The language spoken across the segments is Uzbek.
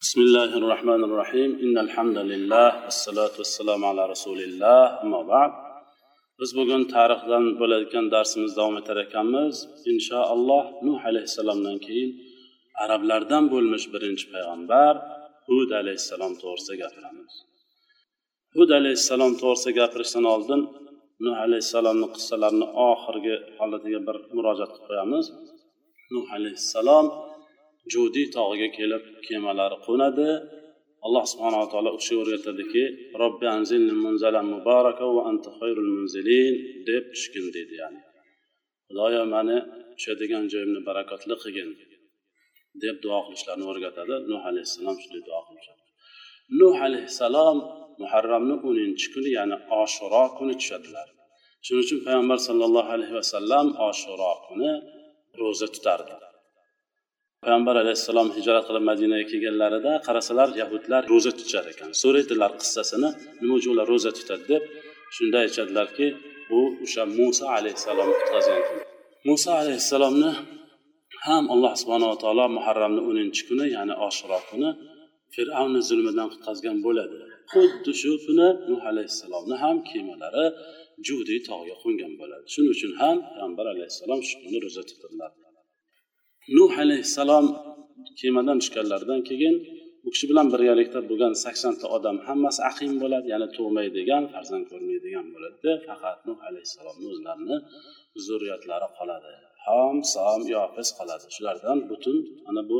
بسم الله الرحمن الرحيم إن الحمد لله والصلاة والسلام على رسول الله أما بعد biz bugun tarixdan bo'ladigan darsimizni davom etar ekanmiz inshaalloh nuh alayhissalomdan keyin arablardan bo'lmish birinchi payg'ambar hud alayhissalom to'g'risida gapiramiz hud alayhissalom to'g'risida gapirishdan oldin nuh alayhissalomni qissalarini oxirgi holatiga bir murojaat qilib qo'yamiz nuh alayhissalom judiy tog'iga kelib kemalari qo'nadi. Alloh subhanava taolo u kishi o'rgatadiki robbi anzilni munzalan mubaraka va anta khayrul munzilin deb tushgin deydi ya'ni. Xudoyo mani tushadigan joyimni barakotli qilgin deb duo qilishlarini o'rgatadi. Nuh alayhissalom shunday duo qilishadi. Nuh alayhissalom muharramni o'ninchi kuni ya'ni oshuro kuni tushadilar. Shuning uchun payg'ambar sallallohu alayhi vasallam oshuro kuni ro'za tutardi. Payg'ambar alayhissalom hijrat qilib madinaga kelganlarida qarasalar yahudlar ro'za tutishar ekan. So'raydilar qissasini nima uchun ular ro'za tutadi deb shunda aytishadilarki bu o'sha muso alayhissalom qutqazgan kun muso alayhissalomni ham alloh subhanava taolo muharramni o'ninchi kuni ya'ni oshiro kuni fir'avnni zulmidan qutqazgan bo'ladi. Xuddi shu kuni nuh alayhissalomni ham kemalari judiy tog'iga qo'ngan bo'ladi. Shuning uchun ham payg'ambar alayhissalom shu kuni ro'za tutadilar. Nuh alayhissalom kemadan tushganlaridan keyin u kishi bilan birgalikda bo'lgan saksonta odam hammasi aqim bo'ladi ya'ni tug'maydigan farzand ko'rmaydigan bo'ladida faqat nuh alayhissalomni o'zlarini zurriyotlari qoladi. Ham som yofis qoladi. Shulardan butun ana bu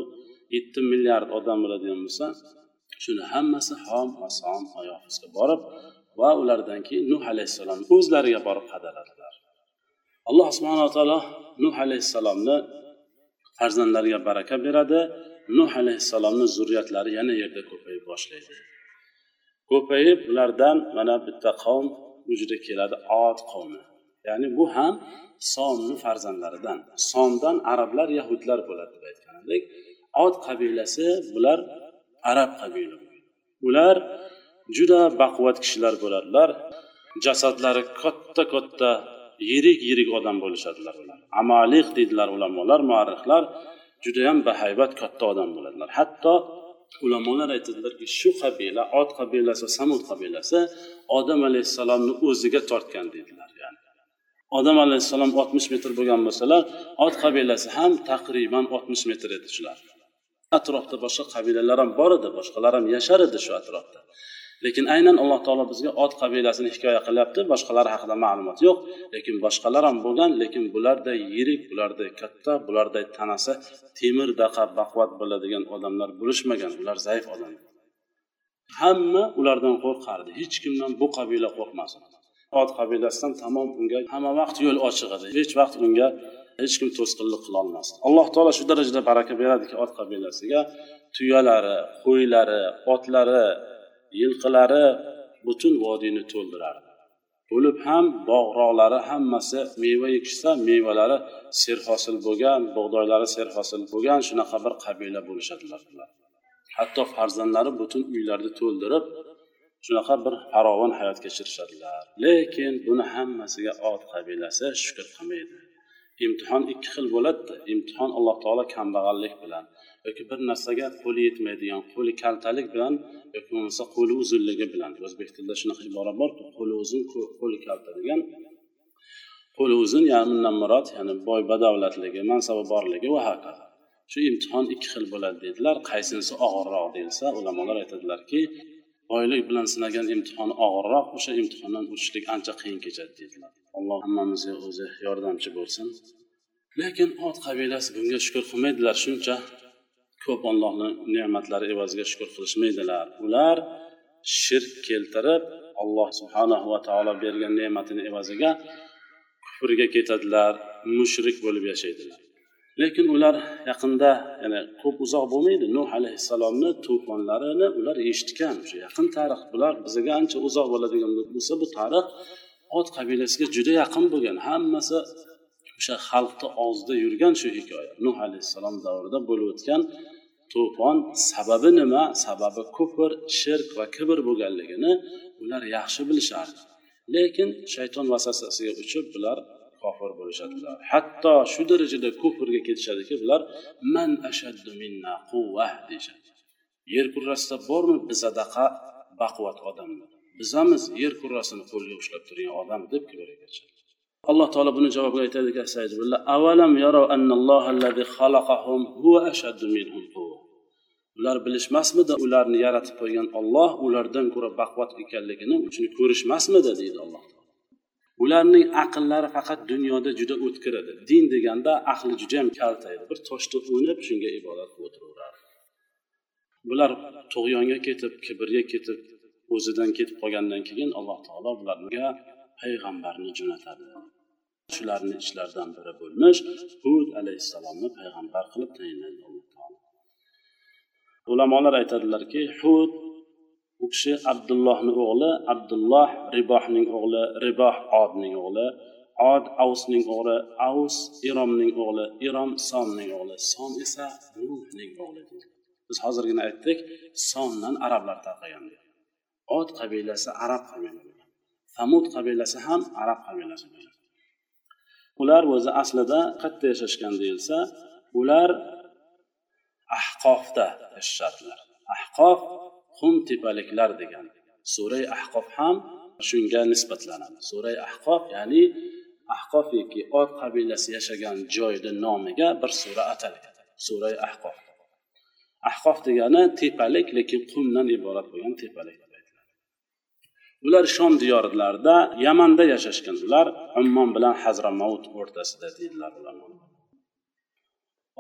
yetti milliard odam bo'ladigan bo'lsa shuni hammasi hom va som borib va ulardan keyin nuh alayhissalom o'zlariga borib qadaladilar. Alloh subhanaa taolo nuh alayhissalomni farzandlariga baraka beradi. Nuh alayhissalomni zurriyatlari yana yerda ko'payib boshlaydi. Ko'payib ulardan mana bitta qavm vujudga keladi ot qavmi. Ya'ni bu ham somni farzandlaridan somdan arablar yahudlar bo'ladi deb aytgan edik ot qabilasi bular arab qabila ular juda baquvvat kishilar bo'ladilar. Jasadlari katta katta yirik yirik odam bo'lishadilar ular. Amaliq deydilar ulamolar muarrihlar judayam bahaybat katta odam bo'ladilar. Hatto ulamolar aytadilarki shu qabila ot qabilasi samud qabilasi odam alayhissalomni o'ziga tortgan deydilar yani. Odam alayhissalom oltmish metr bo'lgan bo'lsalar ot qabilasi ham taqriban oltmish metr edi shular. Atrofda boshqa qabilalar ham bor edi boshqalar ham yashar edi shu atrofda. Lekin aynan alloh taolo bizga ot qabilasini hikoya qilyapti boshqalar haqida ma'lumot yo'q. Lekin boshqalar ham bo'lgan lekin bularday yirik bularday katta bularday tanasi temirdaqa baquvvat bo'ladigan odamlar bo'lishmagan. Ular zaif odam. Hamma ulardan qo'rqardi. Hech kimdan bu qabila qo'rqmasin. Ot qabilasidan tamom unga hamma vaqt yo'l ochiq edi hech vaqt unga hech kim to'sqinlik qilolmasdi alloh taolo shu darajada baraka beradiki ot qabilasiga tuyalari qo'ylari otlari yilqilari butun vodiyni to'ldirardi. Bo'lib ham bog'roqlari hammasi meva ekishsa mevalari serhosil bo'lgan bug'doylari serhosil bo'lgan shunaqa bir qabila bo'lishadilar bular. Hatto farzandlari butun uylarni to'ldirib shunaqa bir farovon hayot kechirishadilar. Lekin buni hammasiga ot qabilasi shukur qilmaydi. Imtihon ikki xil bo'ladida imtihon alloh taolo kambag'allik bilan yoki bir narsaga qo'li yetmaydigan qo'li kaltalik bilan yoki bo'lmasa qo'li uzunligi bilan o'zbek tilida shunaqa ibora borku qo'li uzun qo'li kalta degan. Qo'li uzun ya'ni murod ya'ni boy badavlatligi mansabi borligi va hokazo shu imtihon ikki xil bo'ladi deydilar qaysinisi og'irroq deyilsa ulamolar aytadilarki boylik bilan sinagan imtihon og'irroq o'sha imtihondan o'tishlik ancha qiyin kechadi deydilar alloh hammamizga o'zi yordamchi bo'lsin. Lekin ot qabilasi bunga shukur qilmaydilar. Shuncha ko'p ollohni ne'matlari evaziga shukur qilishmaydilar. Ular shirk keltirib alloh subhanahu va taolo bergan ne'matini evaziga kufrga ketadilar mushrik bo'lib yashaydilar. Lekin ular yaqinda ya'ni ko'p uzoq bo'lmaydi nuh alayhissalomni to'fonlarini ular eshitgan o'sha yaqin tarix bular bizga ancha uzoq bo'ladigan bo'lsa bu tarix ot qabilasiga juda yaqin bo'lgan hammasi o'sha xalqni og'zida yurgan shu hikoya. Nuh alayhissalom davrida bo'lib o'tgan to'fon sababi nima? Sababi kufr shirk va kibr bo'lganligini ular yaxshi bilishardi. Lekin shayton vasvasasiga uchib bular kofir bo'lishadilar. Hatto shu darajada kufrga ketishadiki bular man ashaddu minna quvva deyishadi. Yer kurrasida bormi bizadaqa baquvvat odamlar? Bizamiz yer kurrasini qo'lga ushlab turgan odam deb kibr alloh taolo buni javobiga aytadiki avalam yarov annallohallazi xalaqahum huwa ashaddu minhum. Ular bilishmasmidi ularni yaratib qo'ygan olloh ulardan ko'ra baquvvat ekanligini uchun ko'rishmasmidi deydi alloh ularning aqllari faqat dunyoda juda o'tkir edi din deganda aqli judayam kalta edi bir toshni o'ynab shunga ibodat qilib o'tiraverardi bular tug'yonga ketib kibrga ketib o'zidan ketib qolgandan keyin alloh taolo bularga payg'ambarni jo'natadi. Shularni ichlaridan biri bo'lmish hud alayhissalomni payg'ambar qilib tayinlaydi alloh taolo. Ulamolar aytadilarki hud u kishi abdullohni o'g'li abdulloh ribohning o'g'li riboh odning o'g'li od avsning o'g'li avs iromning o'g'li irom somning o'g'li. Som esa ruhning o'g'li biz hozirgina aytdik somdan arablar tarqagan od qabilasi arab qabilasi famud qabilasi ham arab qabilasi bo'lgan ular o'zi aslida qayerda yashashgan deyilsa ular ahqofda yashashardilar ahqof qum tepaliklar degan. Suray ahqof ham shunga nisbatlanadi. Suray ahqof ya'ni ahqof yoki ot qabilasi yashagan joyni nomiga bir sura atalgan. Suray ahqof. Ahqof degani tepalik lekin qumdan iborat bo'lgan tepalik. Ular shom diyorlarida yamanda yashashgan. Ular ummon bilan hazramavut o'rtasida deydilar ulamolar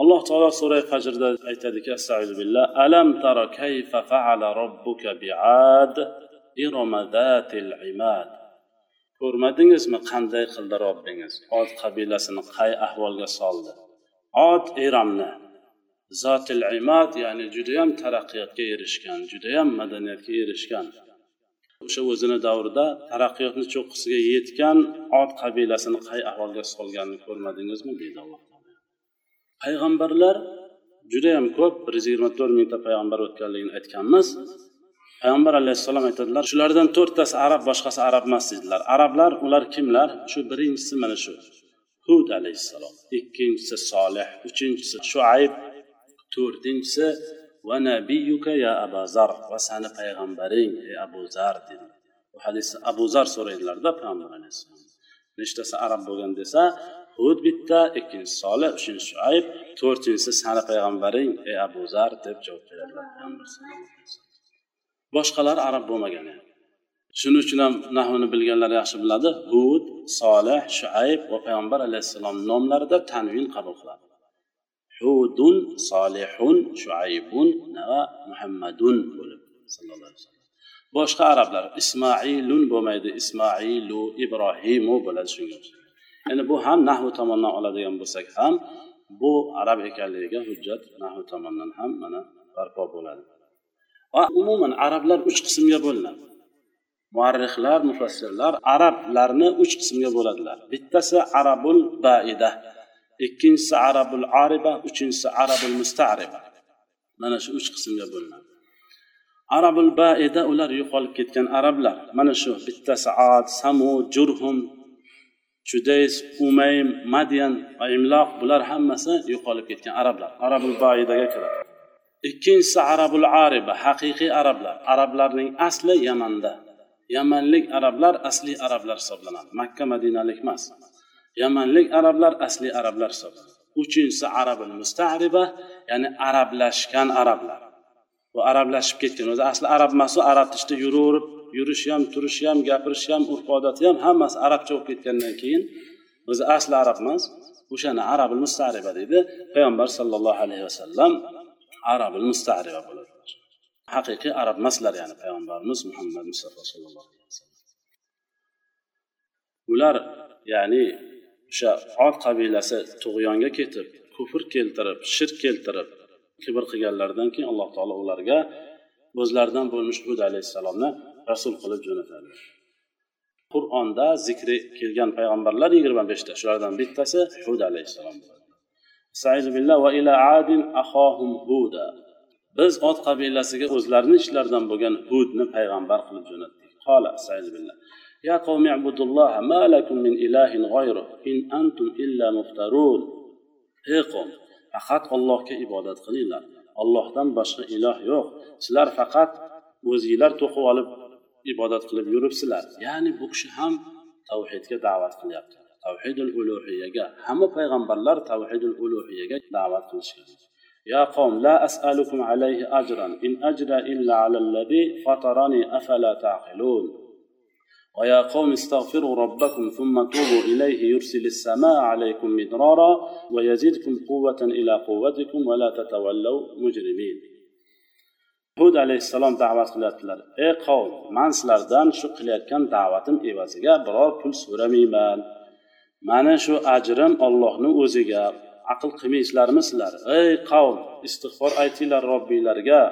alloh taolo sura fajrda aytadiki astag'izu billah alam tara kayfa faala robbuka biad? Iroma zatil imad. Ko'rmadingizmi qanday qildi robbingiz? Od qabilasini qay ahvolga soldi? Od eramni zotil imad ya'ni judayam taraqqiyotga erishgan judayam madaniyatga erishgan. O'sha o'zini davrida taraqqiyotni cho'qqisiga yetgan ot qabilasini qay ahvolga solganini ko'rmadingizmi deydi alloh payg'ambarlar judayam ko'p bir yuz yigirma to'rt mingta payg'ambar o'tganligini aytganmiz. Payg'ambar alayhissalom aytadilar shulardan to'rttasi arab boshqasi arab emas dedilar. Arablar ular kimlar? Shu birinchisi mana shu. Hud alayhissalom ikkinchisi solih uchinchisi shuayb to'rtinchisi va nabiyuka ya abu zar va sani payg'ambaring ey abu zar dedi. Bu hadisni abu zar so'raydilarda payg'ambar alayhissalom. Nechtasi arab bo'lgan desa hud bitta ikkinchisi solih uchinchisi shuayb to'rtinchisi sani payg'ambaring ey abu zar deb javob beradilar payg'ambar boshqalari arab bo'lmagan shuning uchun ham nahvni bilganlar yaxshi biladi. Hud solih shuayb va payg'ambar alayhissalom nomlarida tanvin qabul qiladi. Hudun solihun shuaybun va muhammadun bo'lib sallallohu alayhi vasallam. Boshqa arablar ismoilun bo'lmaydi ismoilu ibrohimu bo'ladi shunga ya'ni bu ham nahvu tomondan oladigan bo'lsak ham bu arab ekanligiga hujjat nahvu tomondan ham mana barpo bo'ladi. Va umuman arablar uch qismga bo'linadi. Muarrihlar mufassirlar arablarni uch qismga bo'ladilar. Bittasi arabul baida. Ikkinchisi arabul ariba uchinchisi arabul mustariba. Mana shu uch qismga bo'linadi. Arabul baida ular yo'qolib ketgan arablar. Mana shu bittasi saat samu jurhum judays umaym madyan va imloq bular hammasi yo'qolib ketgan arablar. Arabul baidaga kiradi. Ikkinchisi arabul ariba haqiqiy arablar. Arablarning asli yamanda. Yamanlik arablar asli arablar hisoblanadi. Makka madinalik emas. Yamanlik arablar asli arablar hisoblanadi uchinchisi arabil mustariba ya'ni arablashgan arablar. Bu arablashib ketgan o'zi asli arab emas arab ichida yuraverib yurishi ham turishi ham gapirishi ham urf odati ham hammasi arabcha bo'lib ketgandan keyin o'zi asli arab emas o'shani arabil mustariba deydi. Payg'ambar sallallohu alayhi vasallam arabil mustariba bo'ladi. Haqiqiy arab emaslar ya'ni payg'ambarimiz muhammad mustafa sallallohu alayhi vasallam. Ular ya'ni o'sha ot qabilasi tug'yonga ketib kufr keltirib shirk keltirib kibr qilganlaridan keyin alloh taolo ularga o'zlaridan bo'lmish hud alayhissalomni rasul qilib jo'natadi. Qur'onda zikri kelgan payg'ambarlar yigirma beshta shulardan bittasi hud alayhissalom biz ot qabilasiga o'zlarini ichlaridan bo'lgan hudni payg'ambar qilib jo'natdik. يا قوم اعبدوا الله ما لكم من إله غيره إن أنتم إلا مفترون ey qavm faqat allohga ibodat qilinglar ollohdan boshqa iloh yo'q sizlar faqat o'zinglar to'qib olib ibodat qilib yuribsizlar ya'ni bu kishi ham tavhidga da'vat qilyapti tavhidul uluhiyaga hamma payg'ambarlar tavhidul uluhiyaga da'vat qilishgan يا قوم لا أسألكم عليه أجرا إن أجرى إلا على الذي فطرني أفلا تعقلون ويا قوم استغفروا ربكم ثم توبوا إليه يرسل السماء عليكم مدرارا ويزيدكم قوة إلى قوتكم ولا تتولوا مجرمين hud alayhissalom da'vat qilyaptilar ey qavm man sizlardan shu qilayotgan da'vatim evaziga biror pul so'ramayman mani shu ajrim ollohni o'ziga aql qilmaysizlarmi sizlar ey qavm istig'for aytinglar robbiylarga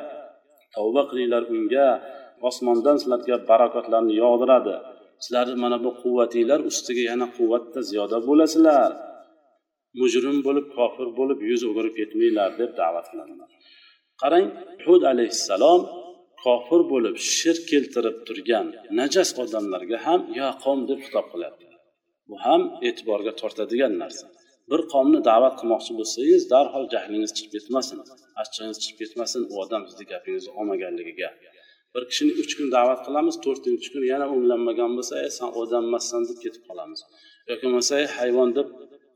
tavba qilinglar unga Osmondan sizlarga barokatlarni yog'diradi. Sizlarni mana bu quvvatinglar ustiga yana quvvatda ziyoda bo'lasizlar. Mujrim bo'lib kofir bo'lib yuz o'girib ketmanglar deb da'vat qiladilar. Qarang hud alayhissalom kofir bo'lib shirk keltirib turgan najas odamlarga ham yo qavm deb xitob qilyapti. Bu ham e'tiborga tortadigan narsa. Bir qavmni da'vat qilmoqchi bo'lsangiz darhol jahlingiz chiqib ketmasin achchig'ingiz chiqib ketmasin u odam sizni gapingizni olmaganligiga. Bir kishini uch kun da'vat qilamiz to'rtinchi kun yana o'nglanmagan bo'lsa e san odam emassan deb ketib qolamiz. Yoki bo'lmasa hayvon deb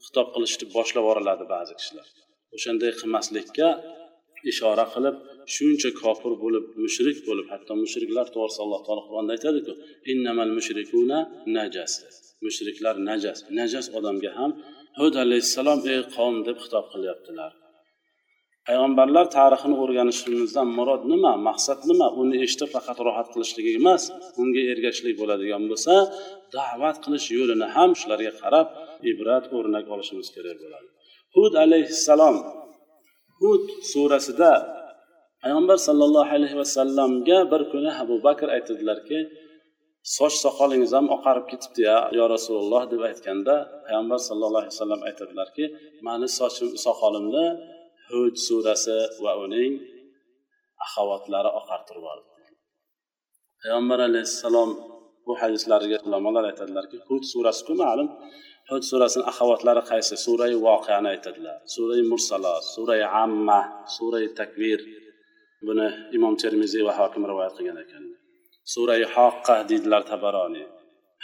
xitob qilishni boshlab yuboriladi ba'zi kishilar. O'shanday qilmaslikka ishora qilib shuncha kofir bo'lib mushrik bo'lib hatto mushriklar to'g'risida alloh taolo qur'onda aytadiku innamal mushrikuna najas. Mushriklar najas najas odamga ham hud alayhissalom ey qavm deb xitob qilyaptilar. Payg'ambarlar tarixini o'rganishimizdan murod nima maqsad nima uni eshitib faqat rohat qilishlik emas unga ergashishlik bo'ladigan bo'lsa da'vat qilish yo'lini ham shularga qarab ibrat o'rnak olishimiz kerak bo'ladi. Hud alayhissalom hud surasida payg'ambar sollallohu alayhi vasallamga bir kuni abu bakr aytadilarki soch soqolingiz ham oqarib ketibdi ya yo rasululloh deb aytganda payg'ambar sallallohu alayhi vasallam aytadilarki mani sochim soqolimni hud surasi va uning axavotlari oqartirib yubordi payg'ambar alayhissalom bu hadislariga ulamolar aytadilarki hud surasiku ma'lum hud surasini axavotlari qaysi surai voqeani aytadilar surai mursalot surai amma surai takvir buni imom termiziy va hokim rivoyat qilgan ekanlar surai hoqqa deydilar tabaroniy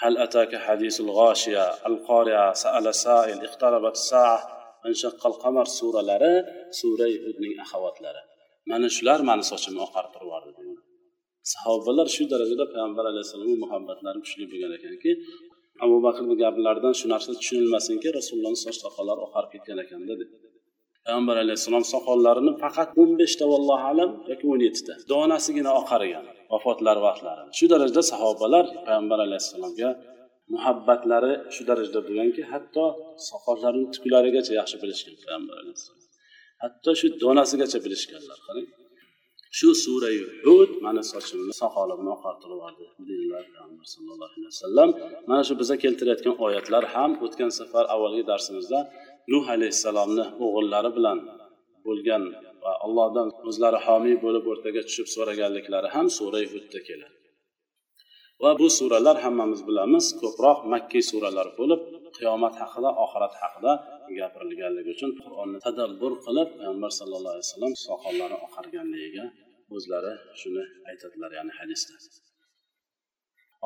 هل أتاك حديث الغاشية القارعة سأل سائل اقتربت الساعة inshaqqal qamar suralari sura hudning ahovatlari mana shular mani sochimni oqarib turib yubordi sahobalar shu darajada payg'ambar alayhissalomga muhabbatlari kuchli bo'lgan ekanki abu bakrni gaplaridan shu narsa tushunilmasinki rasulullohni soch soqollari oqarib ketgan ekanda deb payg'ambar alayhissalom soqollarini faqat o'n beshta vallohu alam yoki o'n yettita donasigina oqargan vafotlari vaqtlarida shu darajada sahobalar payg'ambar alayhissalomga muhabbatlari shu darajada bo'lganki hatto soqollarini tuklarigacha yaxshi bilishgan payg'ambar alayhissalom hatto shu donasigacha bilishganlar qarang. Shu sura hud mana sochimni soqolimni oqartirib yubordi deydilar payg'ambar sallallohu alayhi vasallam mana shu biza keltirayotgan oyatlar ham o'tgan safar avvalgi darsimizda nuh alayhissalomni o'g'illari bilan bo'lgan va allohdan o'zlari homiy bo'lib o'rtaga tushib so'raganliklari ham sura hudda keladi. Va bu suralar hammamiz bilamiz ko'proq makkiy suralar bo'lib qiyomat haqida oxirat haqida gapirilganligi uchun qur'onni tadabbur qilib payg'ambar sallallohu alayhi vasallam soqollari oqarganligiga o'zlari shuni aytadilar ya'ni hadisda.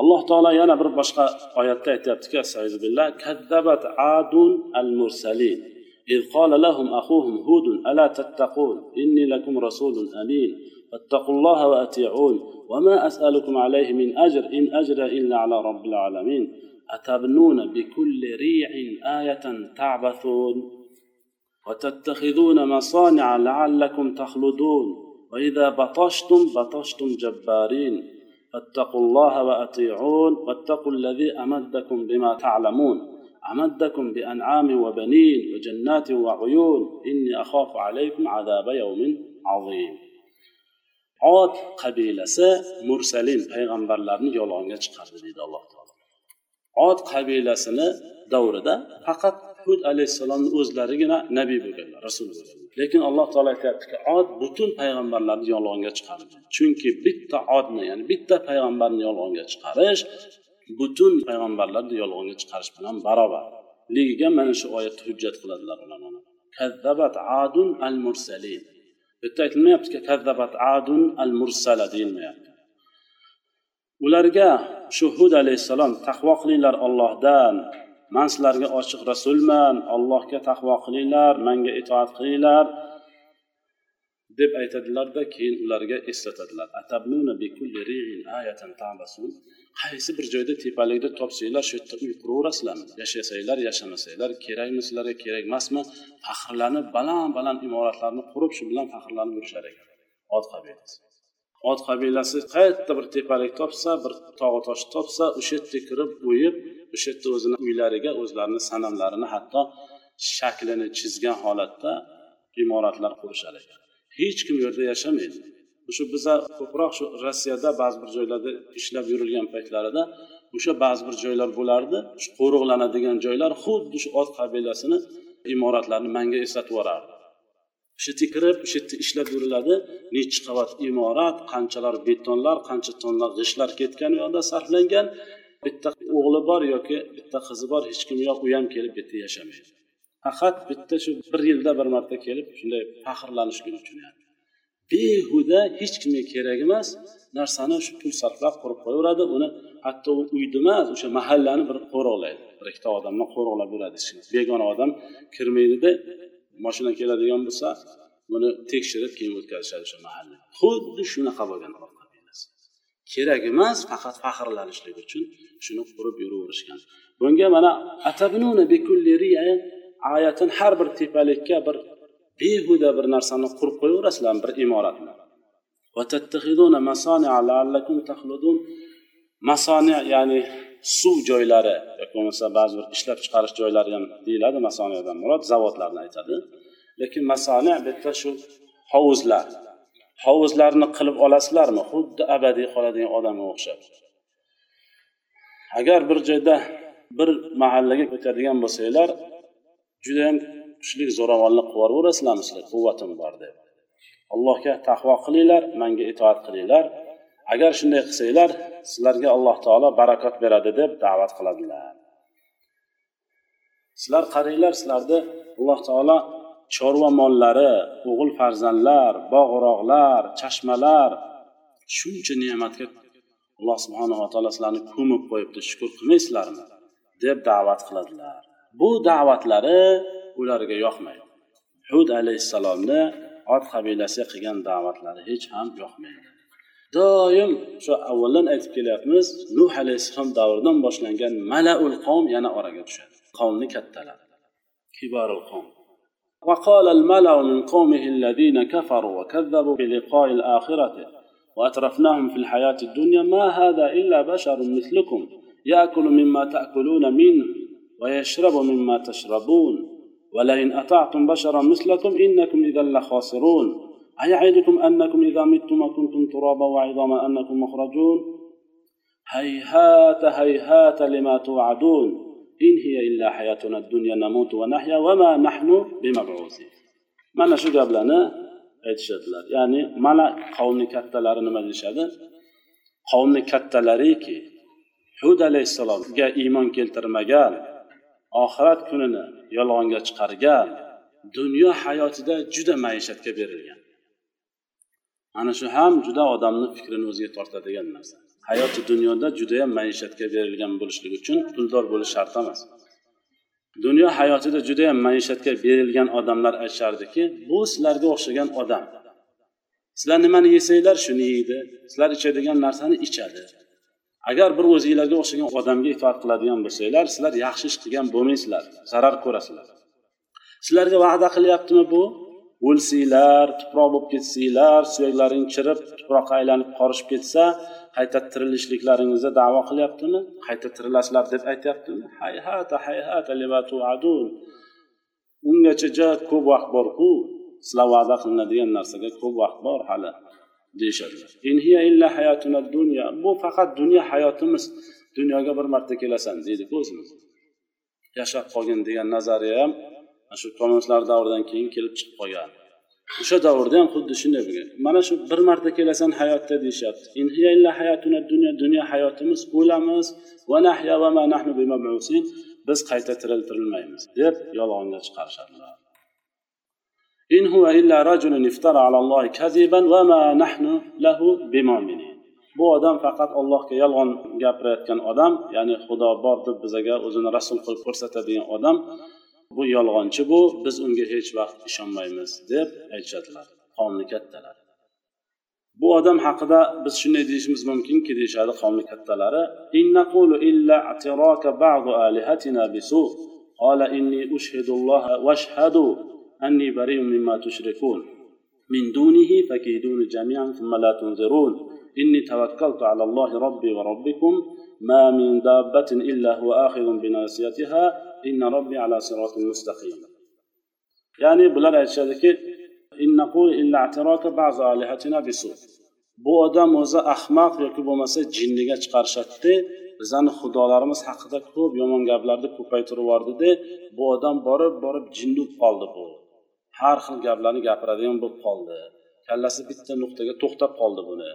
Alloh taolo yana bir boshqa oyatda aytyaptiki billah kaddabat adun al mursalin إذ قال لهم أخوهم هود ألا تتقون؟ إني لكم رسول أمين فاتقوا الله وأطيعون. وما أسألكم عليه من أجر إن أجر إلا على رب العالمين. أتبنون بكل ريع آية تعبثون؟ وتتخذون مصانع لعلكم تخلدون. وإذا بطشتم بطشتم جبارين. فاتقوا الله وأطيعون واتقوا الذي أمدكم بما تعلمون. أمدكم بأنعام وبنين وجنات وعيون إني أخاف عليكم عذاب يوم عظيم ot qabilasi mursalin payg'ambarlarni yolg'onga chiqardi deydi alloh taolo ot qabilasini davrida faqat hud alayhissalomni o'zlarigina nabiy bo'lganlar rasul bo'lganlar lekin alloh taolo aytyaptiki ot butun payg'ambarlarni yolg'onga chiqardi chunki bitta odni ya'ni bitta payg'ambarni yolg'onga chiqarish butun payg'ambarlarni yolg'onga chiqarish bilan barobar. Ligiga mana shu oyatni hujjat qiladilar ulamolar kazzabat adun al mursalin yerda aytilmayaptiki kazzabat adun al mursala deyilmayapti. Ularga shu hud alayhissalom taqvo qilinglar ollohdan man sizlarga ochiq rasulman. Allohga taqvo qilinglar manga itoat qilinglar. Deb aytadilarda keyin ularga eslatadilar. Qaysi bir joyda tepalikda topsanglar shu yerda uy quraverasizlarmi yashasanglar yashamasanglar kerakmi sizlarga kerak emasmi faxrlanib baland baland imoratlarni qurib shu bilan faxrlanib yurishar ekan. Ot qabilasi. Ot qabilasi qayerda bir tepalik topsa bir tog'u tosh topsa o'sha yerga kirib o'yib o'sha yerda o'zini uylariga o'zlarini sanamlarini hatto shaklini chizgan holatda imoratlar qurishar ekan. Hech kim u yerda yashamaydi. Shu biza ko'proq shu rossiyada ba'zi bir joylarda ishlab yurilgan paytlarida o'sha ba'zi bir joylar bo'lardi. Shu qo'riqlanadigan joylar xuddi shu ot qabilasini imoratlarini manga eslatib yuborardi. O'sha yerga kirib o'sha yerda ishlab yuriladi nechi qavat imorat qanchalar betonlar qancha tonna g'ishtlar ketgan u yoqda sarflangan. Bitta o'g'li bor yoki bitta qizi bor hech kim yo'q u ham kelib bu yerda yashamaydi. Faqat bitta shu bir yilda bir marta kelib shunday faxrlanishlik uchun behuda hech kimga kerak emas narsani shu pul sarflab qurib qo'yaveradi uni hatto u uyni emas o'sha mahallani bir qo'riqlaydi bir ikkita odamni qo'riqlab yuradi begona odam kirmaydida moshina keladigan bo'lsa buni tekshirib keyin o'tkazishadi o'sha mahalla. Xuddi shunaqa bo'lgan kerak emas faqat faxrlanishlik uchun shuni qurib yuraverishgan. Bunga mana oyatin har bir tepalikka bir behuda bir narsani qurib qo'yaverasizlarmi? Bir imoratni. Masoni ya'ni suv joylari yoki bo'lmasa ba'zi bir ishlab chiqarish joylari ham deyiladi masoniyadan murod zavodlarni aytadi. Lekin masoni bu yerda shu hovuzlar. Hovuzlarni qilib olasizlarmi? Xuddi abadiy qoladigan odamga o'xshab. Agar bir joyda bir mahallaga ko'tadigan bo'lsanglar judayam kuchli zo'ravonlik qilib yuboraverasizlarmi sizlar quvvatim bor deb. Allohga taqvo qilinglar manga itoat qilinglar. Agar shunday qilsanglar sizlarga alloh taolo barakot beradi deb da'vat qiladilar. Sizlar qaranglar sizlarni alloh taolo chorva mollari o'g'il farzandlar bog'roqlar chashmalar shuncha ne'matga alloh subhanava taolo sizlarni ko'mib qo'yibdi shukur qilmaysizlarmi? deb da'vat qiladilar. bu da'vatlari ularga yoqmaydi hud alayhissalomni ot qabilasiga qilgan da'vatlari hech ham yoqmaydi doim shu avvaldan aytib kelyapmiz nuh alayhissalom davridan boshlangan malaul qavm yana oraga tushadi qavmni kattalari kiborul qavm وقال الملأ من قومه الذين كفروا وكذبوا بلقاء الآخرة وأترفناهم في الحياة الدنيا ما هذا إلا بشر مثلكم يأكل مما تأكلون منه ويشرب مما تشربون ولئن أطعتم بشرا مثلكم إنكم إذا لخاسرون أيعدكم أنكم إذا متم وكنتم ترابا وعظاما أنكم مخرجون هيهات هيهات لما توعدون إن هي إلا حياتنا الدنيا نموت ونحيا وما نحن بمبعوثين mana shu gaplarni aytishadilar ya'ni mana qavmni kattalari nima deyishadi qavmni kattalariki hud alayhissalomga iymon keltirmagan oxirat kunini yolg'onga chiqargan dunyo hayotida juda maishatga berilgan. Ana shu ham juda odamni fikrini o'ziga tortadigan narsa. Hayoti dunyoda judayam maishatga berilgan bo'lishligi uchun puldor bo'lish shart emas. Dunyo hayotida judayam maishatga berilgan odamlar aytishardiki bu sizlarga o'xshagan odam. Sizlar nimani yesanglar shuni yeydi sizlar ichadigan narsani ichadi agar bir o'zinglarga o'xshagan odamga itoat qiladigan bo'lsanglar sizlar yaxshi ish qilgan bo'lmaysizlar zarar ko'rasizlar. Sizlarga va'da qilyaptimi bu? O'lsanglar tuproq bo'lib ketsanglar suyaklaring chirib tuproqqa aylanib qorishib ketsa qayta tirilishliklaringizni davo qilyaptimi? Qayta tirilasizlar deb aytyaptimi? Hayhata hayhata ungacha juda ko'p vaqt borku sizlar va'da qilinadigan narsaga ko'p vaqt bor hali. Deyishadilar bu faqat dunyo hayotimiz. Dunyoga bir marta kelasan deydiku o'zimiz yashab qolgin degan nazariya ham shu kommunistlar davridan keyin kelib chiqib qolgan. O'sha davrda ham xuddi shunday bo'lgan. Mana shu bir marta kelasan hayotda deyishyapti. Dunyo hayotimiz o'lamiz. Biz qayta tiriltirilmaymiz deb yolg'onga chiqarishadilar. إن هو إلا رجل افترى على الله كذبا وما نحن له بمؤمنين bu odam faqat allohga yolg'on gapirayotgan odam ya'ni xudo bor deb bizaga o'zini rasul qilib ko'rsatadigan odam bu yolg'onchi bu biz unga hech vaqt ishonmaymiz deb aytishadilar qavmni kattalar bu odam haqida biz shunday deyishimiz mumkinki deyishadi qavmni kattalari قال إني أشهد الله واشهدوا أني بريء مما تشركون. من دونه فكيدون جميعا ثم لا تنذرون إني توكلت على الله ربي وربكم. ما من دابة إلا هو آخذ بناصيتها. إن ربي على صراط مستقيم. يعني بلغ الشركة إن نقول إلا اعتراك بعض آلهتنا بسوء. bu odam o'zi ahmoq yoki bo'lmasa jinniga chiqarishyapti bizani xudolarimiz haqida ko'p yomon gaplarni ko'paytiribyubordide bu odam borib borib jinni bo'lib qoldi bu har xil gaplarni gapiradigan bo'lib qoldi. Kallasi bitta nuqtaga to'xtab qoldi buni.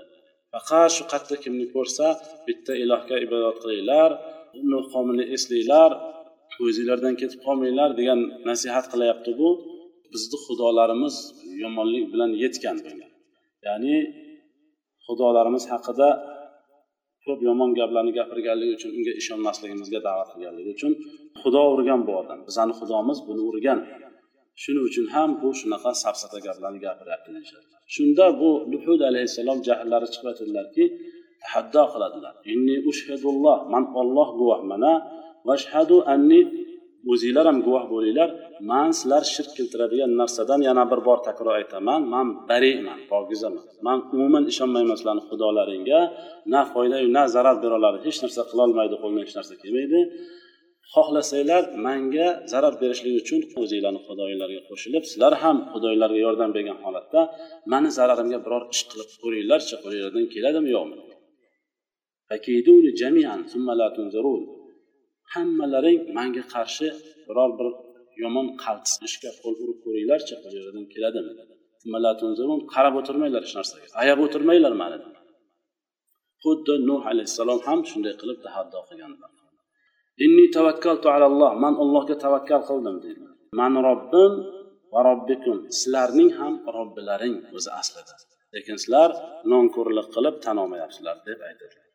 Faqat shu qatta kimni ko'rsa bitta ilohga ibodat qilinglar uni qavmini eslanglar o'zinglardan ketib qolmanglar degan nasihat qilyapti bu. Bizni xudolarimiz yomonlik bilan yetgan bunga ya'ni xudolarimiz haqida ko'p yomon gaplarni gapirganligi uchun unga ishonmasligimizga da'vat qilganligi uchun xudo urgan bu odam. Bizani xudomiz buni urgan. Shuning uchun ham bu shunaqa safsata gaplarni gapiryapti deyishadi shunda bu luhud alayhissalom jahllari chiqib aytadilarki tahaddo qiladilar. Inni ushhadulloh man olloh guvohmana vashhadu anni o'zinglar ham guvoh bo'linglar man sizlar shirk keltiradigan narsadan yana bir bor takror aytaman man bariman pokizaman. Man umuman ishonmayman sizlarni xudolaringga na foyda na zarar bera oladi hech narsa qilolmaydi qo'ldan hech narsa kelmaydi. Xohlasanglar manga zarar berishlik uchun o'zinglarni xudoylarga qo'shilib sizlar ham xudoylarga yordam bergan holatda mani zararimga biror ish qilib ko'ringlarchi qo'linglardan keladimi yo'qmi? Hammalaring manga qarshi biror bir yomon qaltis ishga qo'l urib ko'ringlarchi qo'linglardan keladimi? Qarab o'tirmanglar hech narsaga ayab o'tirmanglar mani xuddi nuh alayhissalom ham shunday qilib tahaddo qilganlar inni tavakkaltu alalloh man allohga tavakkal qildim deydi. Man robbim va robbikum. Sizlarning ham robbilaring o'zi aslida. Lekin sizlar nonko'rlik qilib tan olmayapsizlar deb aytadilar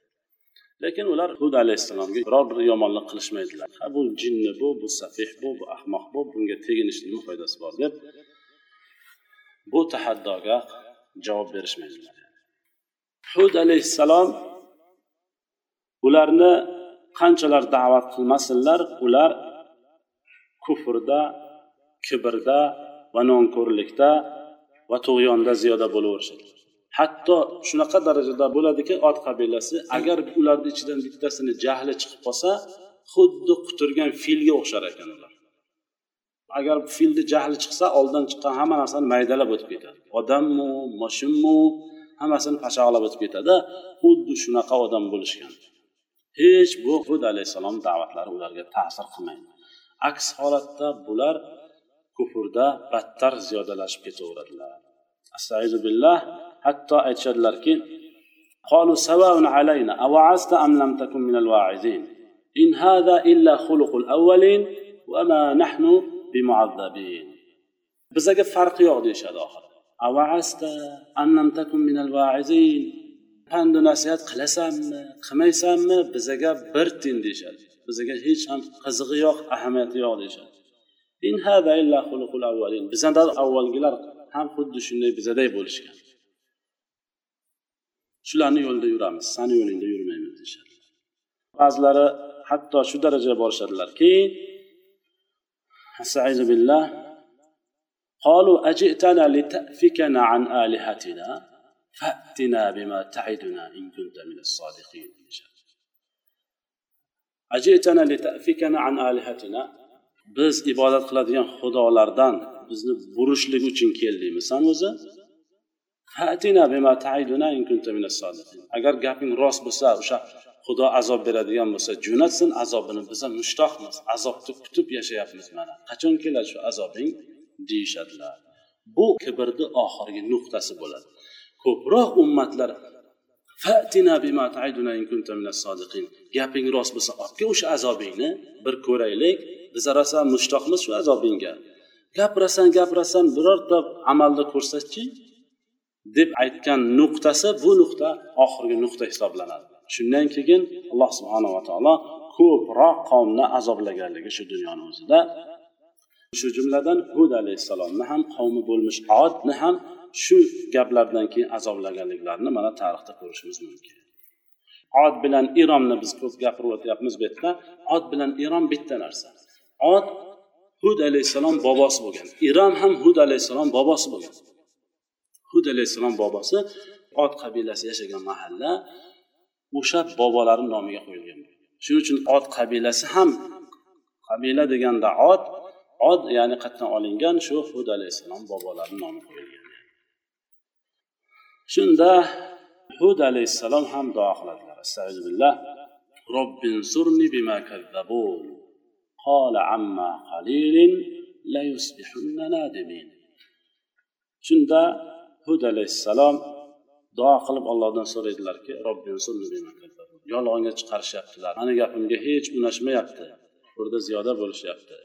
lekin ular hud alayhissalomga biror bir yomonlik qilishmaydilar. Ha bu jinni bu bu safih bu bu ahmoq bu bunga teginishni nima foydasi bor deb bu tahaddoga javob berishmaydilar. Hud alayhissalom ularni qanchalar da'vat qilmasinlar ular kufrda kibrda va nonko'rlikda va tug'yonda ziyoda bo'laverishadi. Hatto shunaqa darajada bo'ladiki ot qabilasi agar ularni ichidan bittasini jahli chiqib qolsa xuddi quturgan filga o'xshar ekan ular. Agar filni jahli chiqsa oldindan chiqqan hamma narsani maydalab o'tib ketadi. Odammu moshinmu hammasini pachaqlab o'tib ketadi. Xuddi shunaqa odam bo'lishgan. hech bu hud alayhissalom da'vatlari ularga ta'sir qilmaydi aks holatda bular kufrda battar ziyodalashib ketaveradilar astaizu billah hatto aytishadilarki قالوا سواء علينا أوعزت أم لم تكن من الواعظين إن هذا إلا خلق الأولين وما نحن بمعذبين bizaga farqi yo'q deyishadi oxiri avasta annam takun minal vaizin pandu nasihat qilasanmi qilmaysanmi bizaga bir tin deyishadi bizaga hech ham qizig'i yo'q ahamiyati yo'q deyishadi in hada illa xuluqul avvalin bizadan avvalgilar ham xuddi shunday bizaday bo'lishgan shularni yo'lida yuramiz sani yo'lingda yurmaymiz deyishadi ba'zilari hatto shu darajaga borishadilarki billah قالوا أجئتنا لتأفكنا عن آلهتنا فأتنا بما تعدنا إن كنت من الصادقين أجئتنا لتأفكنا عن آلهتنا biz ibodat qiladigan xudolardan bizni burishlik uchun keldingmi san o'zi agar gaping rost bo'lsa o'sha xudo azob beradigan bo'lsa jo'natsin azobini biza mushtoqmiz azobni kutib yashayapmiz mana qachon keladi shu azobing deyishadilar bu kibrni oxirgi nuqtasi bo'ladi ko'proq ummatlar gaping rost bo'lsa olib kel o'sha azobingni bir ko'raylik. Biz rosa mushtoqmiz shu azobingga. Gapirasan gapirasan birorta amalni ko'rsatchi deb aytgan nuqtasi bu nuqta oxirgi nuqta hisoblanadi. Shundan keyin alloh subhanava taolo ko'proq qavmni azoblaganligi shu dunyoni o'zida. Shu jumladan hud alayhissalomni ham qavmi bo'lmish odni ham shu gaplardan keyin azoblaganliklarini mana tarixda ko'rishimiz mumkin. Od bilan iromni biz ko'p gapirib o'tyapmiz bu yerda. Od bilan irom bitta narsa. Od hud alayhissalom bobosi bo'lgan. Irom ham hud alayhissalom bobosi bo'lgan. Hud alayhissalom bobosi od qabilasi yashagan mahalla o'sha bobolari nomiga qo'yilgan shuning uchun ot qabilasi ham qabila deganda ot od ya'ni qayerdan olingan shu hud alayhissalom bobolari nomi qo'yilgan. shunda hud alayhissalom ham duo qiladilar astag'firullah robbinsurni bima kazzabun قال عما قليل ليصبحن نادمين shunda hud alayhissalom duo qilib allohdan so'raydilarki yolg'onga chiqarishyaptilar mani gapimga hech unashmayapti burada ziyoda bo'lishyapti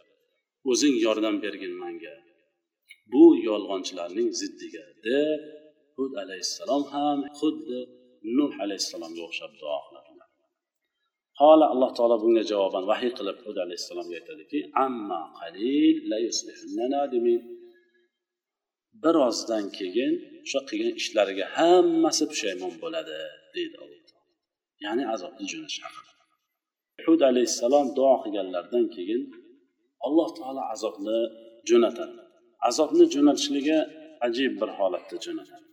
o'zing yordam bergin manga bu yolg'onchilarning ziddiga deb hud alayhissalom ham xuddi nuh alayhissalomga o'xshab duo qiladilar. Qola alloh taolo bunga javoban vahiy qilib hud alayhissalomga aytadiki amma qalil la nadimin birozdan keyin o'sha qilgan ishlariga hammasi pushaymon bo'ladi deydi alloh taolo. Ya'ni azobni jo'nash haqida. Hud alayhissalom duo qilganlaridan keyin alloh taolo azobni jo'natadi. Azobni jo'natishligi ajib bir holatda jo'natadi.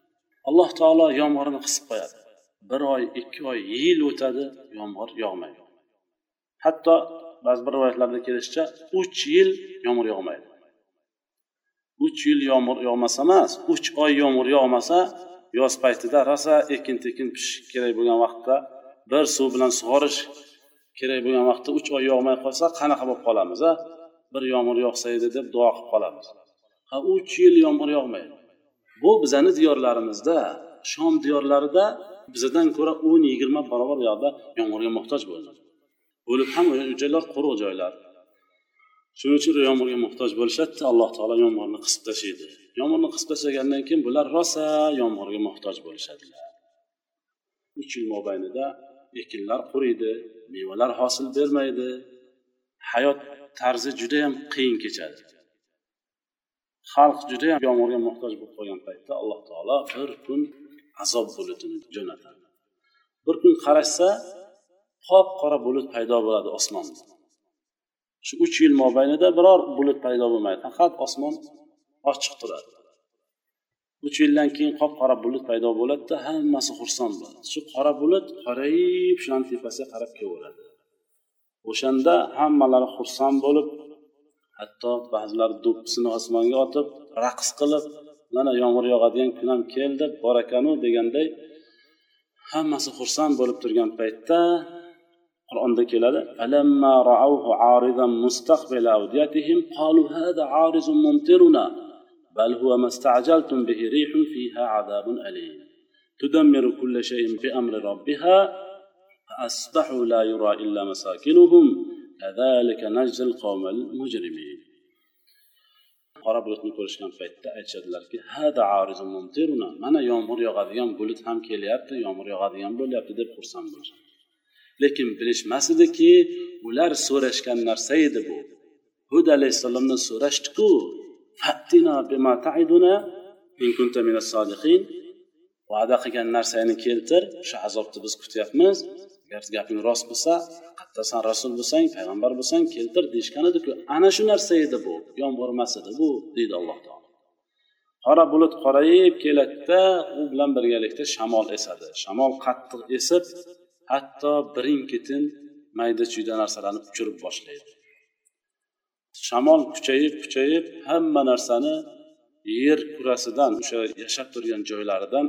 Alloh taolo yomg'irni qisib qo'yadi. Bir oy ikki oy yil o'tadi yomg'ir yog'maydi. Hatto ba'zi bir rivoyatlarda kelishicha uch yil yomg'ir yog'maydi. Uch yil yomg'ir yog'masa emas uch oy yomg'ir yog'masa yoz paytida rosa ekin tekin pishish kerak bo'lgan vaqtda bir suv bilan sug'orish kerak bo'lgan vaqtda uch oy yog'may qolsa qanaqa bo'lib qolamiz a? Bir yomg'ir yog'sa edi deb duo qilib qolamiz. Ha uch yil yomg'ir yog'maydi. Bu bizani diyorlarimizda shom diyorlarida bizadan ko'ra o'n yigirma barobar u yoqda yomg'irga muhtoj bo'ladi bo'lib ham joylar quruq joylar. Shuning uchun yomg'irga muhtoj bo'lishadida alloh taolo yomg'irni qisib tashlaydi yomg'irni qisib tashlagandan keyin bular rosa yomg'irga muhtoj bo'lishadilar. Uch yil mobaynida ekinlar quriydi mevalar hosil bermaydi. Hayot tarzi judayam qiyin kechadi. Xalq judayam yomg'irga muhtoj bo'lib qolgan paytda alloh taolo bir kun azob bulutini jo'natadi. Bir kun qarashsa qop qora bulut paydo bo'ladi osmonda shu uch yil mobaynida biror bulut paydo bo'lmaydi. Faqat osmon ochiq turadi. Uch yildan keyin qop qora bulut paydo bo'ladida hammasi xursand bo'ladi. Shu qora bulut qorayib shularni tepasiga qarab kelaveradi. O'shanda hammalari xursand bo'lib hatto ba'zilari do'ppisini osmonga otib raqs qilib mana yomg'ir yog'adigan kun ham keldi bor ekanu deganday hammasi xursand bo'lib turgan paytda qur'onda keladi بل هو ما استعجلتم به ريح فيها عذاب أليم تدمر كل شيء بأمر ربها فأصبحوا لا يرى إلا مساكنهم كذلك نجزي القوم المجرمين qora bulutni ko'rishgan paytda aytishadilarki hada arizun mumtiruna mana yomg'ir yog'adigan bulut ham kelyapti yomg'ir yog'adigan bo'lyapti deb xursand bo'lishadi lekin bilishmas ediki ular so'rashgan narsa edi bu hud alayhissalomdan so'rashdiku va'da qilgan narsangni keltir o'sha azobni biz kutyapmiz agar gaping rost bo'lsa hatto san rasul bo'lsang payg'ambar bo'lsang keltir deyishgan ediku ana shu narsa edi bu yomg'ir emas edi bu deydi alloh taolo. Qora bulut qorayib keladida u bilan birgalikda shamol esadi. Shamol qattiq esib hatto birin ketin mayda chuyda narsalarni uchirib boshlaydi. Shamol kuchayib kuchayib hamma narsani yer kurasidan o'sha yashab turgan joylaridan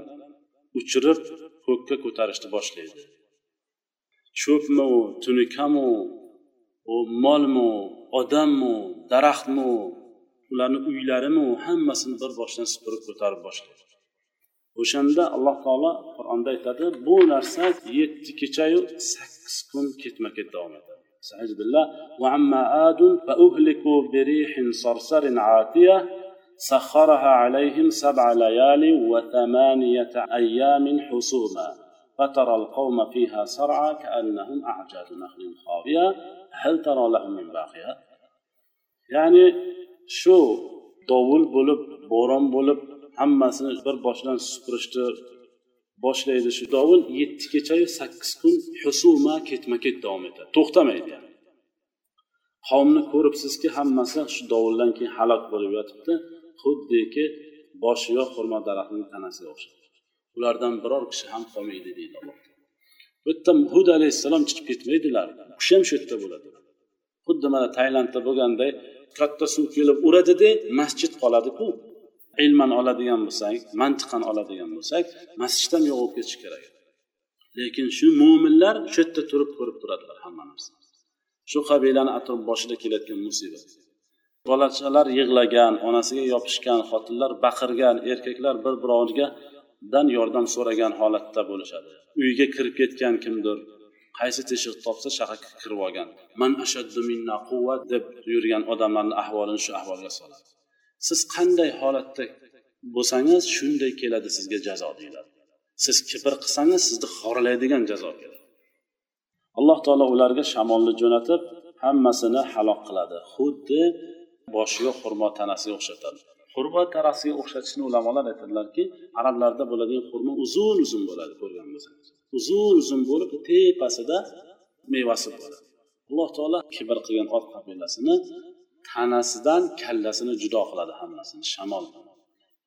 uchirib ko'kka ko'tarishni boshlaydi. cho'pmi u tunukami u molmi odammi daraxtmi ularni uylarimi hammasini bir boshdan supurib ko'tarib boshlaydi o'shanda alloh taolo qur'onda aytadi bu narsa yetti kechayu sakkiz kun ketma ket davom etadi استعيذ بالله وعما عاد فأهلكوا بريح صرصر عاتية سخرها عليهم سبع ليال وثمانية أيام حسوما فترى القوم فيها سرعى كأنهم أعجاز نخل خاوية هل ترى لهم من باقية يعني شو dovul bo'lib bo'ron bo'lib hammasini bir boshidan supurishni boshlaydi shu dovul yetti kechayu sakkiz kun husuma ketma ket davom etadi to'xtamaydi yani qavmni ko'ribsizki hammasi shu dovuldan keyin halok bo'lib yotibdi xuddiki boshi yo'q xurmo daraxtining tanasiga o'xshaydi ulardan biror kishi ham qolmaydi deydi alloh bu yerda hud alayhissalom chiqib ketmaydilar. U kishi ham shu yerda bo'ladi. Xuddi mana tailandda bo'lganday katta suv kelib uradida masjid qoladiku ilman oladigan bo'lsak mantiqan oladigan bo'lsak masjid ham yo'q bo'lib ketishi kerak. Lekin shu mo'minlar shu yerda turib ko'rib turadilar hamma narsani. Shu qabilani atrof boshida kelayotgan musibat. Bolachalar yig'lagan onasiga yopishgan xotinlar baqirgan erkaklar bir dan yordam so'ragan holatda bo'lishadi. Uyga kirib ketgan kimdir qaysi teshik topsa shahar kirib olgan. Man ashaddu minna quvvat deb yurgan odamlarni ahvolini shu ahvolga soladi. Siz qanday holatda bo'lsangiz shunday keladi sizga jazo deyiladi. Siz kibr qilsangiz sizni xorlaydigan jazo keladi. Alloh taolo ularga shamolni jo'natib hammasini halok qiladi. Xuddi boshiga xurmo tanasiga o'xshatadi. Xurma tarasiga o'xshatishni ulamolar aytadilarki arablarda bo'ladigan xurma uzun uzun bo'ladi ko'rgan bo'lsangiz uzun uzun bo'lib tepasida mevasi bo'ladi. Alloh taolo kibr qilgan ot qabilasini tanasidan kallasini judo qiladi hammasini shamol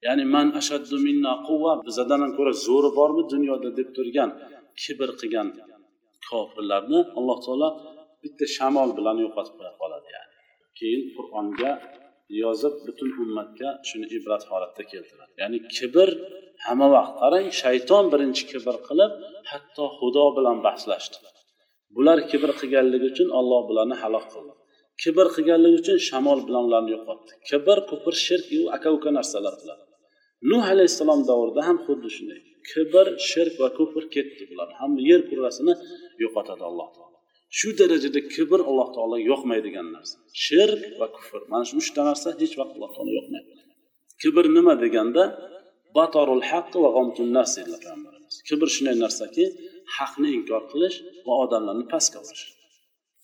ya'ni man ashaddu minna quvva bizadan ham ko'ra zo'ri bormi dunyoda deb turgan kibr qilgan kofirlarni alloh taolo bitta shamol bilan yo'qotib qo'ya qoladi yani. Keyin qur'onga yozib butun ummatga shuni ibrat holatda keltiradi. Ya'ni kibr hamma vaqt. Qarang shayton birinchi kibr qilib hatto xudo bilan bahslashdi. Bular kibr qilganligi uchun olloh bularni halok qildi. Kibr qilganligi uchun shamol bilan ularni yo'qotdi. Kibr kufr shirk u aka uka narsalar bular nuh alayhissalom davrida ham xuddi shunday. Kibr shirk va kufr ketdi bular hamma yer kurrasini yo'qotadi alloh taolo. Shu darajada kibr alloh taolo yoqmaydigan narsa. Shirk va kufr. Mana shu uchta narsa hech vaqt alloh taolo yoqmaydi. Kibr nima deganda? Batorul haq va g'omtun nas dedilar payg'ambarimiz. Kibr shunday narsaki haqni inkor qilish va odamlarni pastga urish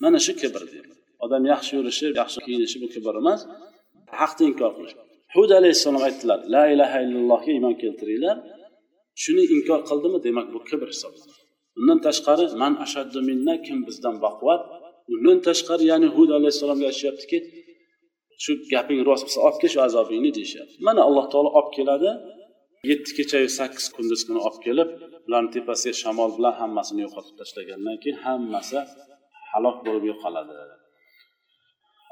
mana shu kibr deyiladi odam yaxshi yurishi yaxshi kiyinishi bu kibr emas. Haqni inkor qilish. Hud alayhissalom aytdilar la ilaha illallohga iymon keltiringlar. Shuni inkor qildimi? Demak bu kibr hisoblanadi. Undan tashqari man ashaddu minna kim bizdan baquvvat. Undan tashqari ya'ni hud alayhissalomga aytishyaptiki shu gaping rost bo'lsa olib kel shu azobingni deyishyapti. Mana alloh taolo olib keladi. Yetti kechayu sakkiz kunduz kuni olib kelib ularni tepasiga shamol bilan hammasini yo'qotib tashlagandan keyin hammasi halok bo'lib yo'qoladi.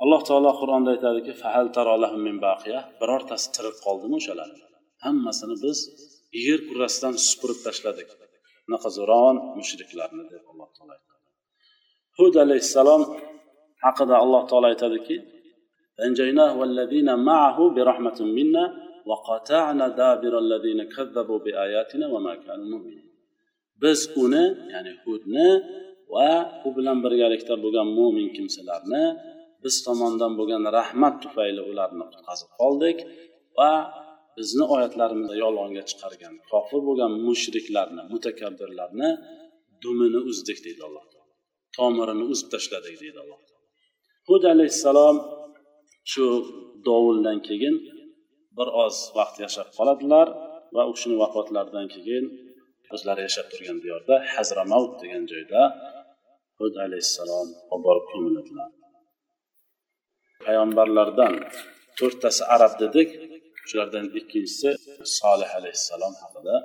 Alloh taolo qur'onda aytadiki fahal min baqiya. Birortasi tirik qoldimi o'shalar? Hammasini biz yer kurrasidan supurib tashladik. unaqa zo'ravon mushriklarni deb alloh taolo aytadi hud alayhissalom haqida alloh taolo aytadiki وقطعنا دابر الذين كذبوا بآياتنا وما كانوا مؤمنين biz uni ya'ni hudni va u bilan birgalikda bo'lgan mo'min kimsalarni biz tomondan bo'lgan rahmat tufayli ularni qutqazib qoldik va bizni oyatlarimizda yolg'onga chiqargan kofir bo'lgan mushriklarni mutakabbirlarni dumini uzdik deydi alloh taolo. Tomirini uzib tashladik deydi alloh taolo. Hud alayhissalom shu dovuldan keyin bir oz vaqt yashab qoladilar va u kishini vafotlaridan keyin o'zlari yashab turgan diyorda hazramavt degan joyda hud alayhissalom olib borib ko'miladilar. Payg'ambarlardan to'rttasi arab dedik shulardan ikkinchisi solih alayhissalom haqida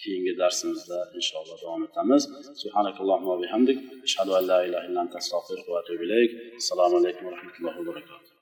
keyingi darsimizda inshaalloh davom etamiz. Subhanakallohumma bihamdik. Ashhadu an la ilaha illa anta astag'firuka va atubu ilayk. Assalomu alaykum va rahmatullohi va barakatuh.